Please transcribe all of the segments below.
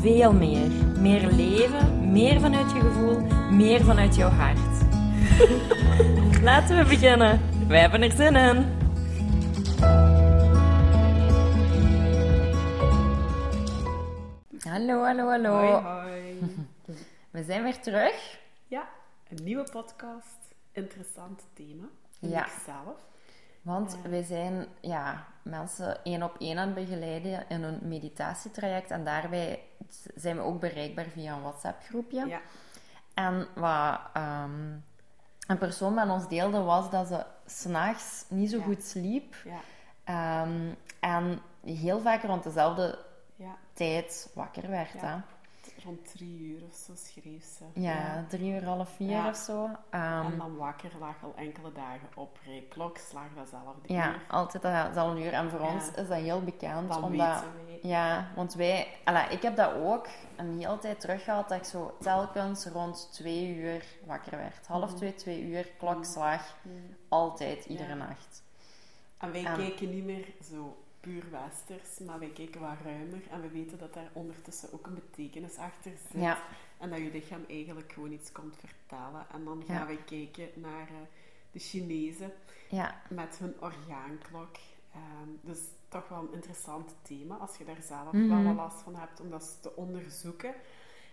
veel meer. Meer leven, meer vanuit je gevoel, meer vanuit jouw hart. Laten we beginnen. Wij hebben er zin in. Hallo, hallo, hallo. Hoi, hoi. We zijn weer terug. Ja, een nieuwe podcast. Interessant thema. Ja. ik zelf. Want wij zijn ja, mensen één op één aan begeleiden in een meditatietraject. En daarbij zijn we ook bereikbaar via een WhatsApp-groepje. Ja. En wat ehm, een persoon met ons deelde was dat ze s'nachts niet zo Ja. goed sliep. Ja. Ehm, en heel vaak rond dezelfde Ja. tijd wakker werd. Ja. Hè? Rond drie uur of zo schreef ze. Ja, drie uur, half vier Ja. of zo. Ehm, En dan wakker lag al enkele dagen op. Klok slag datzelfde ja, uur. altijd dezelfde uur. En voor Ja. ons is dat heel bekend. Dan omdat. Ja, want wij... Alla, ik heb dat ook een hele tijd teruggehad, dat ik zo telkens rond twee uur wakker werd. Half twee, twee uur, klokslag. Altijd, iedere Ja. nacht. En wij En- kijken niet meer zo puur westers, maar wij kijken wat ruimer. En we weten dat daar ondertussen ook een betekenis achter zit. Ja. En dat je lichaam eigenlijk gewoon iets komt vertellen. En dan gaan Ja. wij kijken naar eh, de Chinezen Ja, met hun orgaanklok. Ehm, dus toch wel een interessant thema als je daar zelf Mhm. wel wat last van hebt om dat te onderzoeken.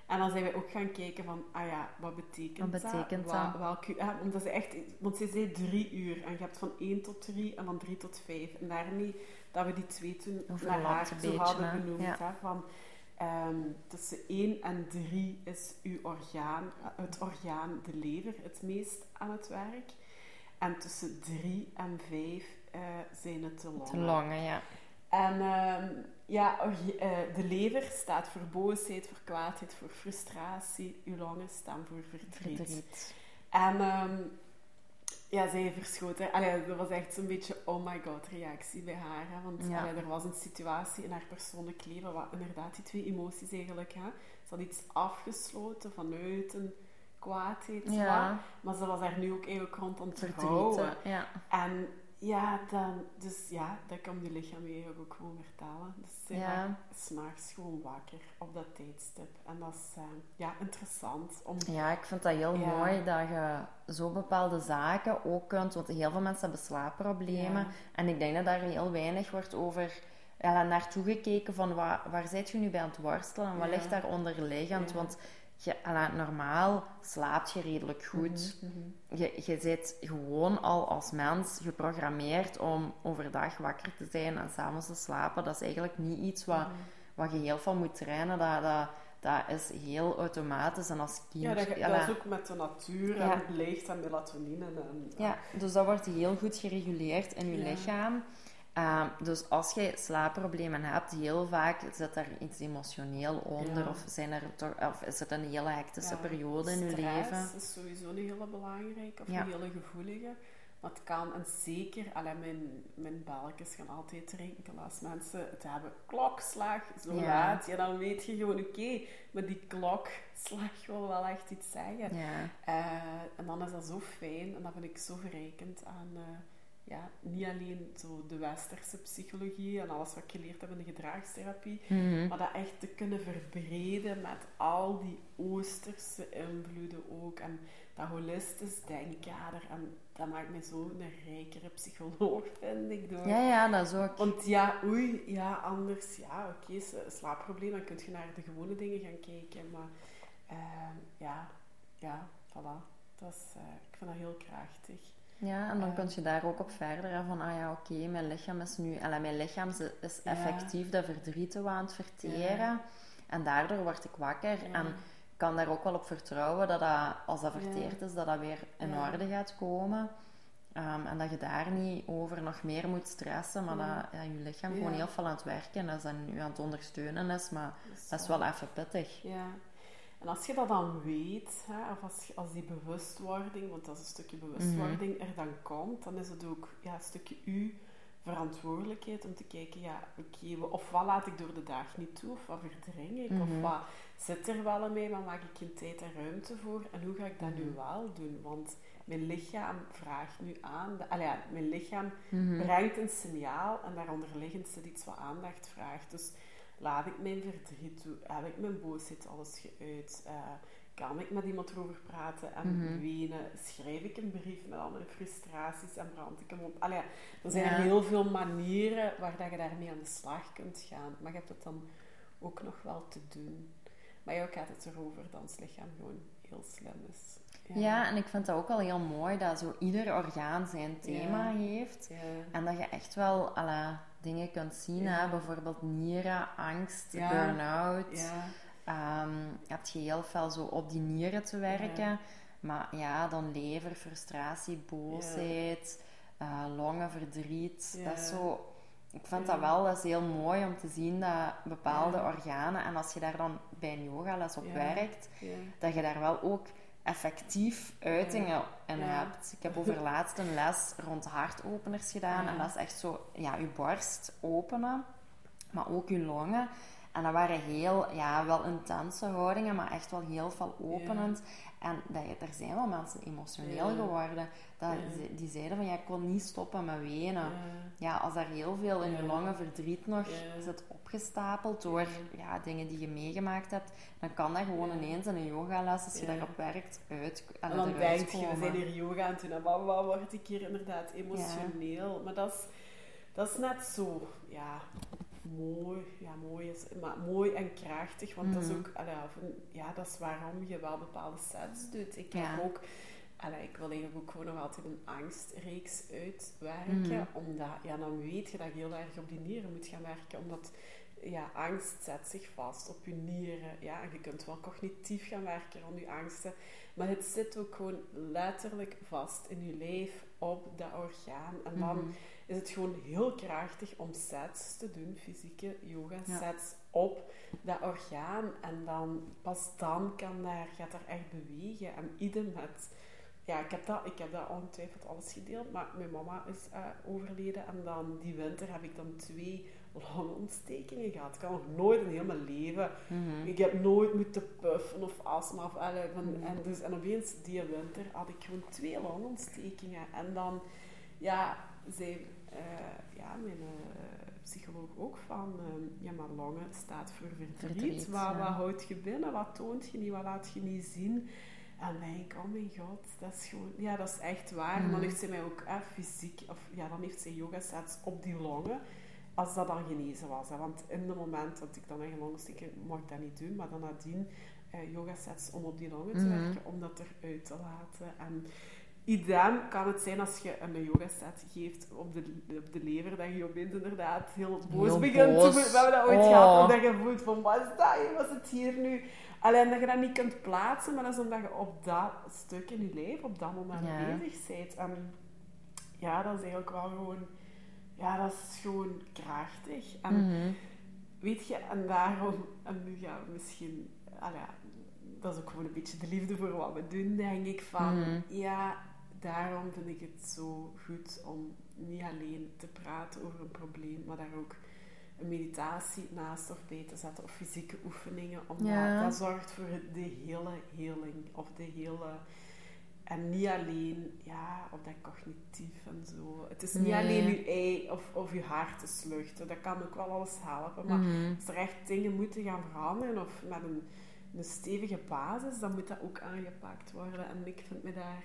En dan zijn wij ook gaan kijken van, ah ja, wat betekent, Wat betekent dat? dat? Welke, ja, omdat ze echt, want ze zei drie uur en je hebt van één tot drie en van drie tot vijf. En daarmee dat we die twee toen naar haar zo beetje, hadden hè? genoemd. Ja. Hè, van, ehm, tussen één en drie is uw orgaan, het orgaan, de lever, het meest aan het werk. En tussen drie en vijf eh, zijn het de longen. te longen, ja. En ehm, ja, eh, de lever staat voor boosheid, voor kwaadheid, voor frustratie. Uw longen staan voor verdriet. Verdriet. En ehm, ja, zij verschoot. hè. Allee, dat was echt zo'n beetje oh my god reactie bij haar. Hè? Want Ja. allee, er was een situatie in haar persoonlijk leven wat inderdaad die twee emoties eigenlijk. Hè? Ze had iets afgesloten vanuit een kwaadheid. Ja. Maar ze was daar nu ook eigenlijk rond aan het vertrouwen. Ja. En ja, dan, dus ja, dat kan je lichaam je ook gewoon vertalen. Dus ze Ja. s'nachts gewoon wakker op dat tijdstip. En dat is eh, ja, interessant om... Ja, ik vind dat heel Ja. mooi dat je zo bepaalde zaken ook kunt. Want heel veel mensen hebben slaapproblemen. Ja. En ik denk dat daar heel weinig wordt over ja, naartoe gekeken van waar, waar zit je nu bij aan het worstelen en wat ligt daar onderliggend. Want je, normaal slaapt je redelijk goed. Mhm, Je, je zit gewoon al als mens geprogrammeerd om overdag wakker te zijn en s'avonds te slapen. Dat is eigenlijk niet iets wat, Mhm. wat je heel veel moet trainen. Dat, dat, dat is heel automatisch. En als kind... Ja, dat, ja, dat is ook met de natuur Ja. en het licht en melatonine. En, Ja, dus dat wordt heel goed gereguleerd in je Ja. lichaam. Ehm, dus als je slaapproblemen hebt, heel vaak zit er iets emotioneel onder. Ja. Of, zijn er toch, of is het een hele hectische Ja, periode in je stress leven? is sowieso een hele belangrijke, of Ja. een hele gevoelige. Maar het kan, en zeker, allee, mijn, mijn balkjes gaan altijd rinkelen als mensen het hebben. Klokslag, zo Ja. laat. Ja, dan weet je gewoon, oké, maar die klokslag wil wel echt iets zeggen. Ja, Eh, en dan is dat zo fijn en dat vind ik zo verrijkend aan eh, ja, niet alleen zo de westerse psychologie en alles wat ik geleerd heb in de gedragstherapie, Mhm. maar dat echt te kunnen verbreden met al die oosterse invloeden ook en dat holistisch denkkader. En dat maakt mij zo een rijkere psycholoog, vind ik. Door. ja, ja, dat is ook. Want ja, oei, ja, anders, ja, oké, s- slaapprobleem, dan kun je naar de gewone dingen gaan kijken. Maar eh, ja, ja, voilà. Dat is, eh, ik vind dat heel krachtig. Ja, en dan kun je daar ook op verder hè, van, ah ja, oké, mijn lichaam is nu, alla, mijn lichaam is, is Ja. effectief dat verdriet aan het verteren. Ja. En daardoor word ik wakker Ja. en kan daar ook wel op vertrouwen dat, dat als dat verteerd is, dat dat weer in orde gaat komen. Ehm, en dat je daar niet over nog meer moet stressen, maar dat ja, je lichaam gewoon heel veel aan het werken is en u aan het ondersteunen is. Maar dat is eh, wel even pittig. Ja. En als je dat dan weet, hè, of als, als die bewustwording, want dat is een stukje bewustwording, er dan komt, dan is het ook ja, een stukje uw verantwoordelijkheid om te kijken, ja, oké, of wat laat ik door de dag niet toe, of wat verdring ik, of wat zit er wel mij, maar maak ik geen tijd en ruimte voor, en hoe ga ik dat nu wel doen? Want mijn lichaam vraagt nu aan, allee, ja, mijn lichaam brengt een signaal, en daaronder liggend zit iets wat aandacht vraagt. Dus laat ik mijn verdriet toe, heb ik mijn boosheid alles geuit, uh, kan ik met iemand erover praten en mm wenen, schrijf ik een brief met al mijn frustraties en brand ik hem op. Allee, er zijn er heel veel manieren waar dat je daarmee aan de slag kunt gaan, maar je hebt het dan ook nog wel te doen. Maar jou gaat het erover dat ons lichaam gewoon heel slim is. Ja. ja. en ik vind dat ook wel heel mooi dat zo ieder orgaan zijn thema heeft. En dat je echt wel alle dingen kunt zien. Hè? Bijvoorbeeld nieren, angst, burn-out. Um, je hebt je heel veel zo op die nieren te werken. Maar ja, dan lever, frustratie, boosheid, uh, longen, verdriet. Dat is zo... Ik vind dat wel dat is heel mooi om te zien dat bepaalde organen... En als je daar dan bij een yogales op werkt, dat je daar wel ook effectief uitingen in hebt. Ik heb over laatst een les rond hartopeners gedaan. En dat is echt zo, ja, je borst openen, maar ook je longen. En dat waren heel, ja, wel intense houdingen, maar echt wel heel veel openend. En dat, er zijn wel mensen emotioneel geworden. Dat, Die zeiden van, ja, ik kon niet stoppen met wenen. Ja, als daar heel veel in je longen verdriet nog zit opgestapeld door ja, dingen die je meegemaakt hebt, dan kan dat gewoon ineens in een yogales, als je daarop werkt, uit En dan denk je, we zijn hier yoga en toen, wat, wat word ik hier inderdaad emotioneel. Maar dat is, dat is net zo, ja, mooi, ja, mooi is, maar mooi en krachtig, want dat is mhm. ook, ja, dat is waarom je wel bepaalde sets doet. Ik heb ook, allee, ik wil eigenlijk ook gewoon nog altijd een angstreeks uitwerken, mhm. omdat, ja, dan weet je dat je heel erg op die nieren moet gaan werken, omdat ja, angst zet zich vast op je nieren. Ja, en je kunt wel cognitief gaan werken aan je angsten, maar het zit ook gewoon letterlijk vast in je lijf op dat orgaan. En dan mhm. Is het gewoon heel krachtig om sets te doen, fysieke yoga sets op dat orgaan. En dan, pas dan kan daar, gaat er echt bewegen. En idem met ja, ik heb dat, ik heb dat ongetwijfeld alles gedeeld, maar mijn mama is uh, overleden en dan die winter heb ik dan twee longontstekingen gehad. Ik had nog nooit in heel mijn leven. Mhm. Ik heb nooit moeten puffen of astma. Of, alle, van, mhm. en, dus, en opeens die winter had ik gewoon twee longontstekingen. En dan, ja, uh, ja, mijn uh, psycholoog ook van, uh, ja, maar longen staat voor verdriet. verdriet wat, wat houd je binnen? Wat toont je niet? Wat laat je niet zien? En dan denk ik, oh mijn god, dat is gewoon, ja, dat is echt waar. En dan heeft ze mij ook eh, fysiek, of ja, dan heeft ze yoga sets op die longen als dat dan genezen was. Hè. Want in het moment dat ik dan een longontsteking mag ik dat niet doen, maar dan nadien uh, yoga sets om op die longen te mhm. werken, om dat eruit te laten. En idem kan het zijn als je een yoga set geeft op de, op de lever, dat je opeens inderdaad heel boos begint te We hebben dat ooit oh. gehad, en dat je voelt van, wat is dat? Was het hier nu? Alleen dat je dat niet kunt plaatsen, maar dat is omdat je op dat stuk in je leven, op dat moment bezig bent. En ja, dat is eigenlijk wel gewoon ja, dat is gewoon krachtig. En mhm. weet je, en daarom, en nu gaan we misschien, ja, dat is ook gewoon een beetje de liefde voor wat we doen, denk ik. Van mhm. ja, daarom vind ik het zo goed om niet alleen te praten over een probleem, maar daar ook een meditatie naast of bij te zetten of fysieke oefeningen. Omdat dat zorgt voor de hele heling of de hele en niet alleen ja, op dat cognitief en zo. Het is niet alleen je ei of, of je hart is luchten. Dat kan ook wel alles helpen. Maar mhm. als er echt dingen moeten gaan veranderen of met een, een stevige basis, dan moet dat ook aangepakt worden. En ik vind me daar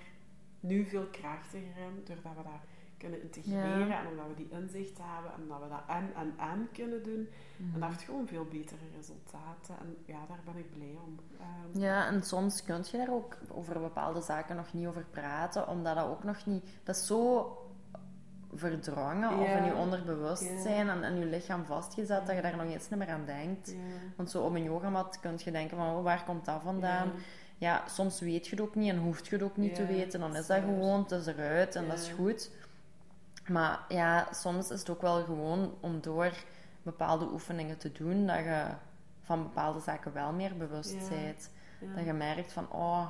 nu veel krachtiger in, doordat we dat kunnen integreren en omdat we die inzicht hebben en dat we dat en en en kunnen doen. En dat heeft gewoon veel betere resultaten. En ja, daar ben ik blij om. Ehm, ja, en soms kun je daar ook over bepaalde zaken nog niet over praten, omdat dat ook nog niet... Dat is zo verdrongen of in je onderbewustzijn en in je lichaam vastgezet dat je daar nog eens niet meer aan denkt. Want zo op een yogamat kun je denken van, oh, waar komt dat vandaan? Ja. soms weet je het ook niet en hoeft je het ook niet te weten. Dan is dat gewoon, het is eruit en dat is goed. Maar ja, soms is het ook wel gewoon om door bepaalde oefeningen te doen, dat je van bepaalde zaken wel meer bewust bent. Dat je merkt van, oh,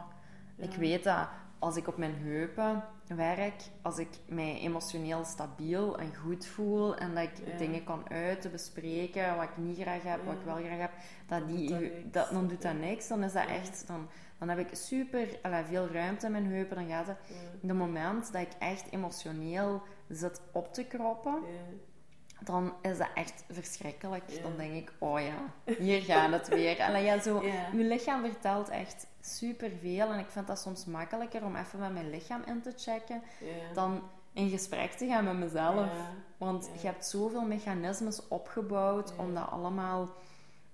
ik weet dat als ik op mijn heupen werk, als ik mij emotioneel stabiel en goed voel en dat ik dingen kan uiten, bespreken, wat ik niet graag heb, wat ik wel graag heb, dat die, dat, dan doet dat niks. Dan is dat echt, dan, dan heb ik super veel ruimte in mijn heupen. Dan gaat het, de moment dat ik echt emotioneel zit op te kroppen, dan is dat echt verschrikkelijk. Dan denk ik, oh ja, hier gaat het weer. En ja, zo, Mijn lichaam vertelt echt superveel. En ik vind dat soms makkelijker om even met mijn lichaam in te checken, dan in gesprek te gaan met mezelf. Want je hebt zoveel mechanismes opgebouwd om dat allemaal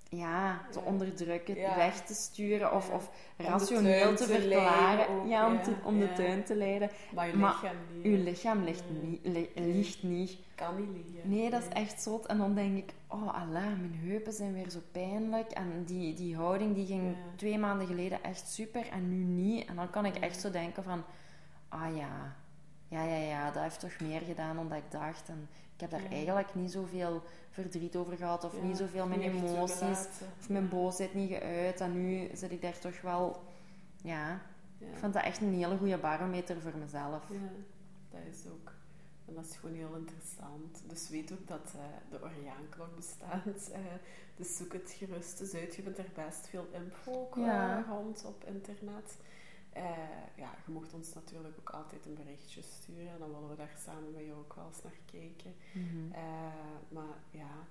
ja, te onderdrukken, weg te sturen of, of rationeel te, verklaren. ja, om, om de tuin te leiden. Maar je lichaam niet. Lichaam ligt niet, ligt niet. Kan niet liggen. Nee, dat is echt zot. En dan denk ik, oh Allah, mijn heupen zijn weer zo pijnlijk. En die, die houding die ging twee maanden geleden echt super en nu niet. En dan kan ik echt zo denken van, ah ja, ja, ja, ja, dat heeft toch meer gedaan dan dat ik dacht. En ik heb daar eigenlijk niet zoveel verdriet over gehad of niet zoveel mijn emoties of mijn boosheid niet geuit. En nu zit ik daar toch wel, ja, ik vind dat echt een hele goede barometer voor mezelf. Ja, dat is ook. En dat is gewoon heel interessant. Dus weet ook dat uh, de Oriaanklok bestaat. Uh, dus zoek het gerust eens uit. Je vindt er best veel info ja. rond op internet. Uh, ja, je mocht ons natuurlijk ook altijd een berichtje sturen. En dan willen we daar samen met jou ook wel eens naar kijken. Mm maar ja,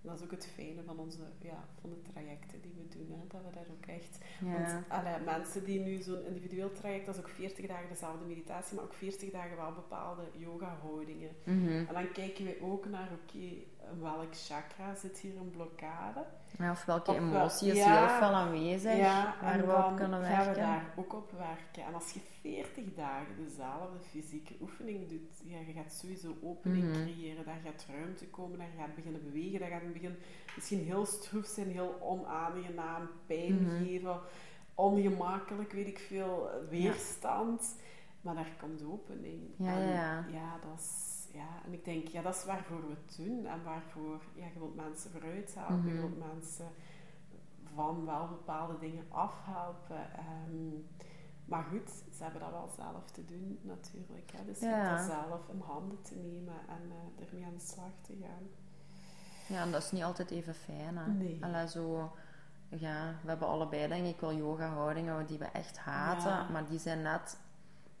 dat is ook het fijne van, onze, ja, van de trajecten die we doen. Hè, dat we daar ook echt... Want allee, mensen die nu zo'n individueel traject, dat is ook 40 dagen dezelfde meditatie, maar ook 40 dagen wel bepaalde yoga-houdingen. Mhm. En dan kijken we ook naar, oké, welk chakra zit hier een blokkade? Ja, of welke emotie is ja, heel veel aanwezig ja, waar we op kunnen werken. gaan we daar ook op werken. En als je 40 dagen dezelfde fysieke oefening doet, ja, je gaat sowieso opening mhm. creëren, daar gaat ruimte komen, daar gaat beginnen bewegen, daar gaat begin misschien heel stroef zijn, heel onaangenaam, pijn mhm. geven, ongemakkelijk, weet ik veel, weerstand. Maar daar komt opening. Ja, en, ja. ja, dat is ja, en ik denk, ja, dat is waarvoor we het doen. En waarvoor, ja, je wilt mensen vooruit helpen. Je mhm. wilt mensen van wel bepaalde dingen afhelpen. Um, maar goed, ze hebben dat wel zelf te doen natuurlijk. Hè. Dus je hebt dat zelf in handen te nemen en uh, ermee aan de slag te gaan. Ja, en dat is niet altijd even fijn. Hè? Nee. zo, ja, we hebben allebei denk ik wel yoga-houdingen die we echt haten. Maar die zijn net,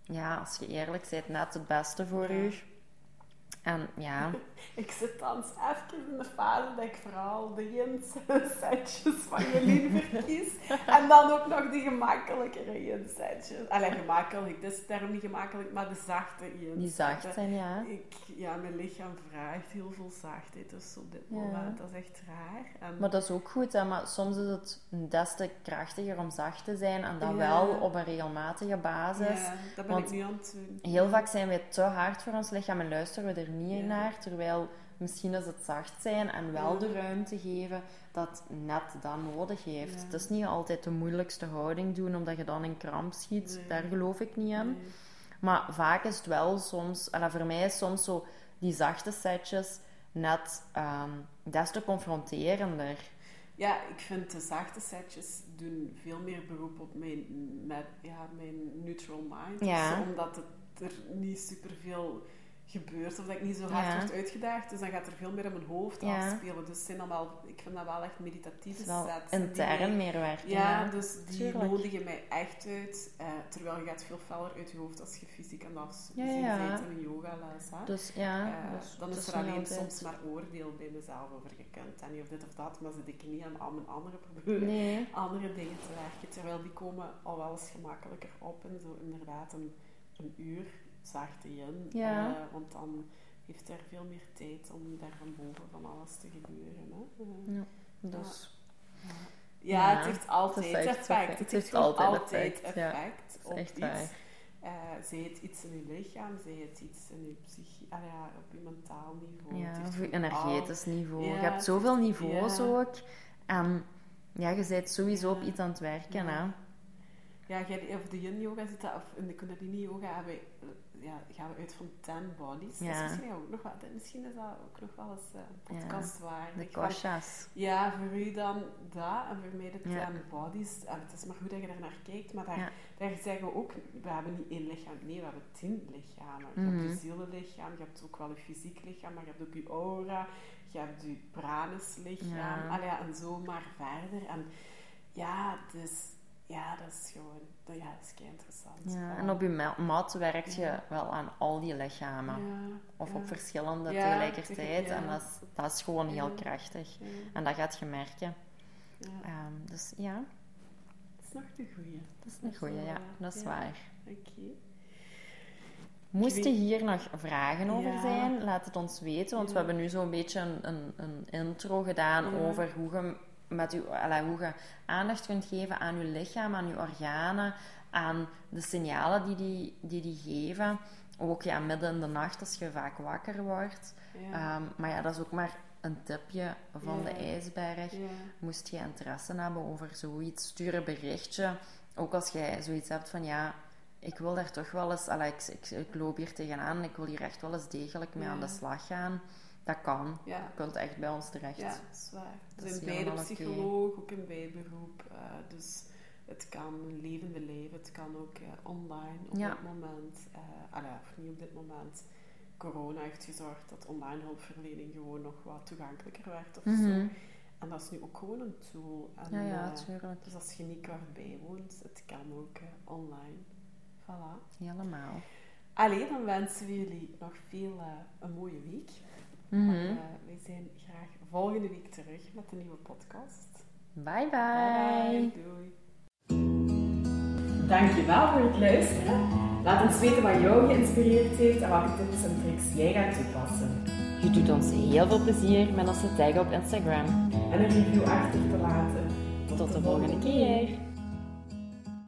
ja, als je eerlijk bent, net het beste voor ja. u. En ja. ik zit dan even in de fase dat ik vooral de yin-setjes van Jelien verkies. en dan ook nog die gemakkelijkere yin-setjes. Allee, gemakkelijk, dat is term niet gemakkelijk, maar de zachte yin Die zacht zijn, ja. Ik, ja, mijn lichaam vraagt heel veel zachtheid, dus op dit moment, dat is echt raar. En... Maar dat is ook goed, hè? maar soms is het des te krachtiger om zacht te zijn en dan wel op een regelmatige basis. Ja, dat ben ik nu aan het doen. Heel vaak zijn we te hard voor ons lichaam en luisteren we er niet naar. Terwijl misschien is het zacht zijn en wel de ruimte geven dat net dat nodig heeft. Het is niet altijd de moeilijkste houding doen omdat je dan in kramp schiet. Daar geloof ik niet in. Maar vaak is het wel soms, en voor mij is soms zo die zachte setjes net um, des te confronterender. Ja, ik vind de zachte setjes doen veel meer beroep op mijn, met, ja, mijn neutral mind. Ja. omdat het er niet superveel gebeurt of dat ik niet zo hard ja. word uitgedaagd. Dus dan gaat er veel meer in mijn hoofd ja. afspelen. Dus zijn wel, ik vind dat wel echt meditatieve sets. Intern meer werken. Ja, dus die nodigen mij echt uit. Uh, terwijl je gaat veel feller uit je hoofd als je fysiek aan het afzien bent in een yogales. Dus ja. Uh, dus, dan is er alleen soms maar oordeel bij mezelf over gekund. En niet of dit of dat, maar zit ik niet aan al mijn andere problemen, nee. andere dingen te werken. Terwijl die komen al wel eens gemakkelijker op en zo inderdaad een, een uur zachte in. Ja. Uh, want dan heeft er veel meer tijd om daar van boven van alles te gebeuren. Hè? Uh, ja, dus... Ja. Ja, het heeft altijd effect. Het, heeft altijd, effect, effect op iets. Uh, zij het iets in je lichaam, zij het iets in je psychie, ah, ja, op je mentaal niveau. Ja, op je energetisch niveau. je hebt zoveel niveaus ook. En ja, je bent sowieso op iets aan het werken. Hè? Ja, jij, of de yin yoga zit dat, of in de kundalini yoga hebben we, eh, ja, gaan we uit van 10 bodies. Ja. Dat is misschien ook nog wat, misschien is dat ook nog wel eens uh, podcast waar. De. Ja, voor u dan dat en voor mij de 10 bodies. En het is maar goed dat je daar naar kijkt, maar daar, daar zeggen we ook, we hebben niet één lichaam, nee, we hebben tien lichamen. Je hebt je mhm. zielenlichaam, je hebt ook wel je fysiek lichaam, maar je hebt ook je aura, je hebt je pranislichaam, ja. ja, en zo maar verder. En ja, dus ja, dat is gewoon, ja, dat is interessant. Ja, en op je mat werkt je wel aan al die lichamen. of op verschillende tegelijkertijd. En dat is, dat is gewoon heel krachtig. En dat gaat je merken. Um, dus ja. Dat is nog een goeie. Dat is een goeie, ja. Dat is waar. Oké. Moest je hier nog vragen over zijn, laat het ons weten. Want we hebben nu zo'n beetje een, een, een intro gedaan over hoe je met uw, hoe je aandacht kunt geven aan je lichaam, aan je organen, aan de signalen die die, die, die geven. Ook ja, midden in de nacht als je vaak wakker wordt. Ehm, maar ja, dat is ook maar een tipje van de ijsberg. Moest je interesse hebben over zoiets, stuur een berichtje. Ook als jij zoiets hebt van ja, ik wil daar toch wel eens, allee, ik, ik, loop hier tegenaan, ik wil hier echt wel eens degelijk mee aan de slag gaan. Dat kan. Ja. Je kunt echt bij ons terecht. Ja, dat is waar. We zijn beide psycholoog, ook een bijberoep. Uh, dus het kan een levende leven. Het kan ook uh, online op dit moment. Uh, allee, of niet op dit moment. Corona heeft gezorgd dat online hulpverlening gewoon nog wat toegankelijker werd of mm -hmm. zo. En dat is nu ook gewoon een tool. En, ja, ja, natuurlijk. dus als je niet kort bijwoont, het kan ook online. Voilà. Helemaal. Allee, dan wensen we jullie nog veel een mooie week. Mm -hmm. wij zijn graag volgende week terug met een nieuwe podcast. Bye bye. bye, Doei. Dankjewel voor het luisteren. Laat ons weten wat jou geïnspireerd heeft en welke tips en tricks jij gaat toepassen. Je doet ons heel veel plezier met ons te taggen op Instagram. En een review achter te laten. Tot, de volgende keer.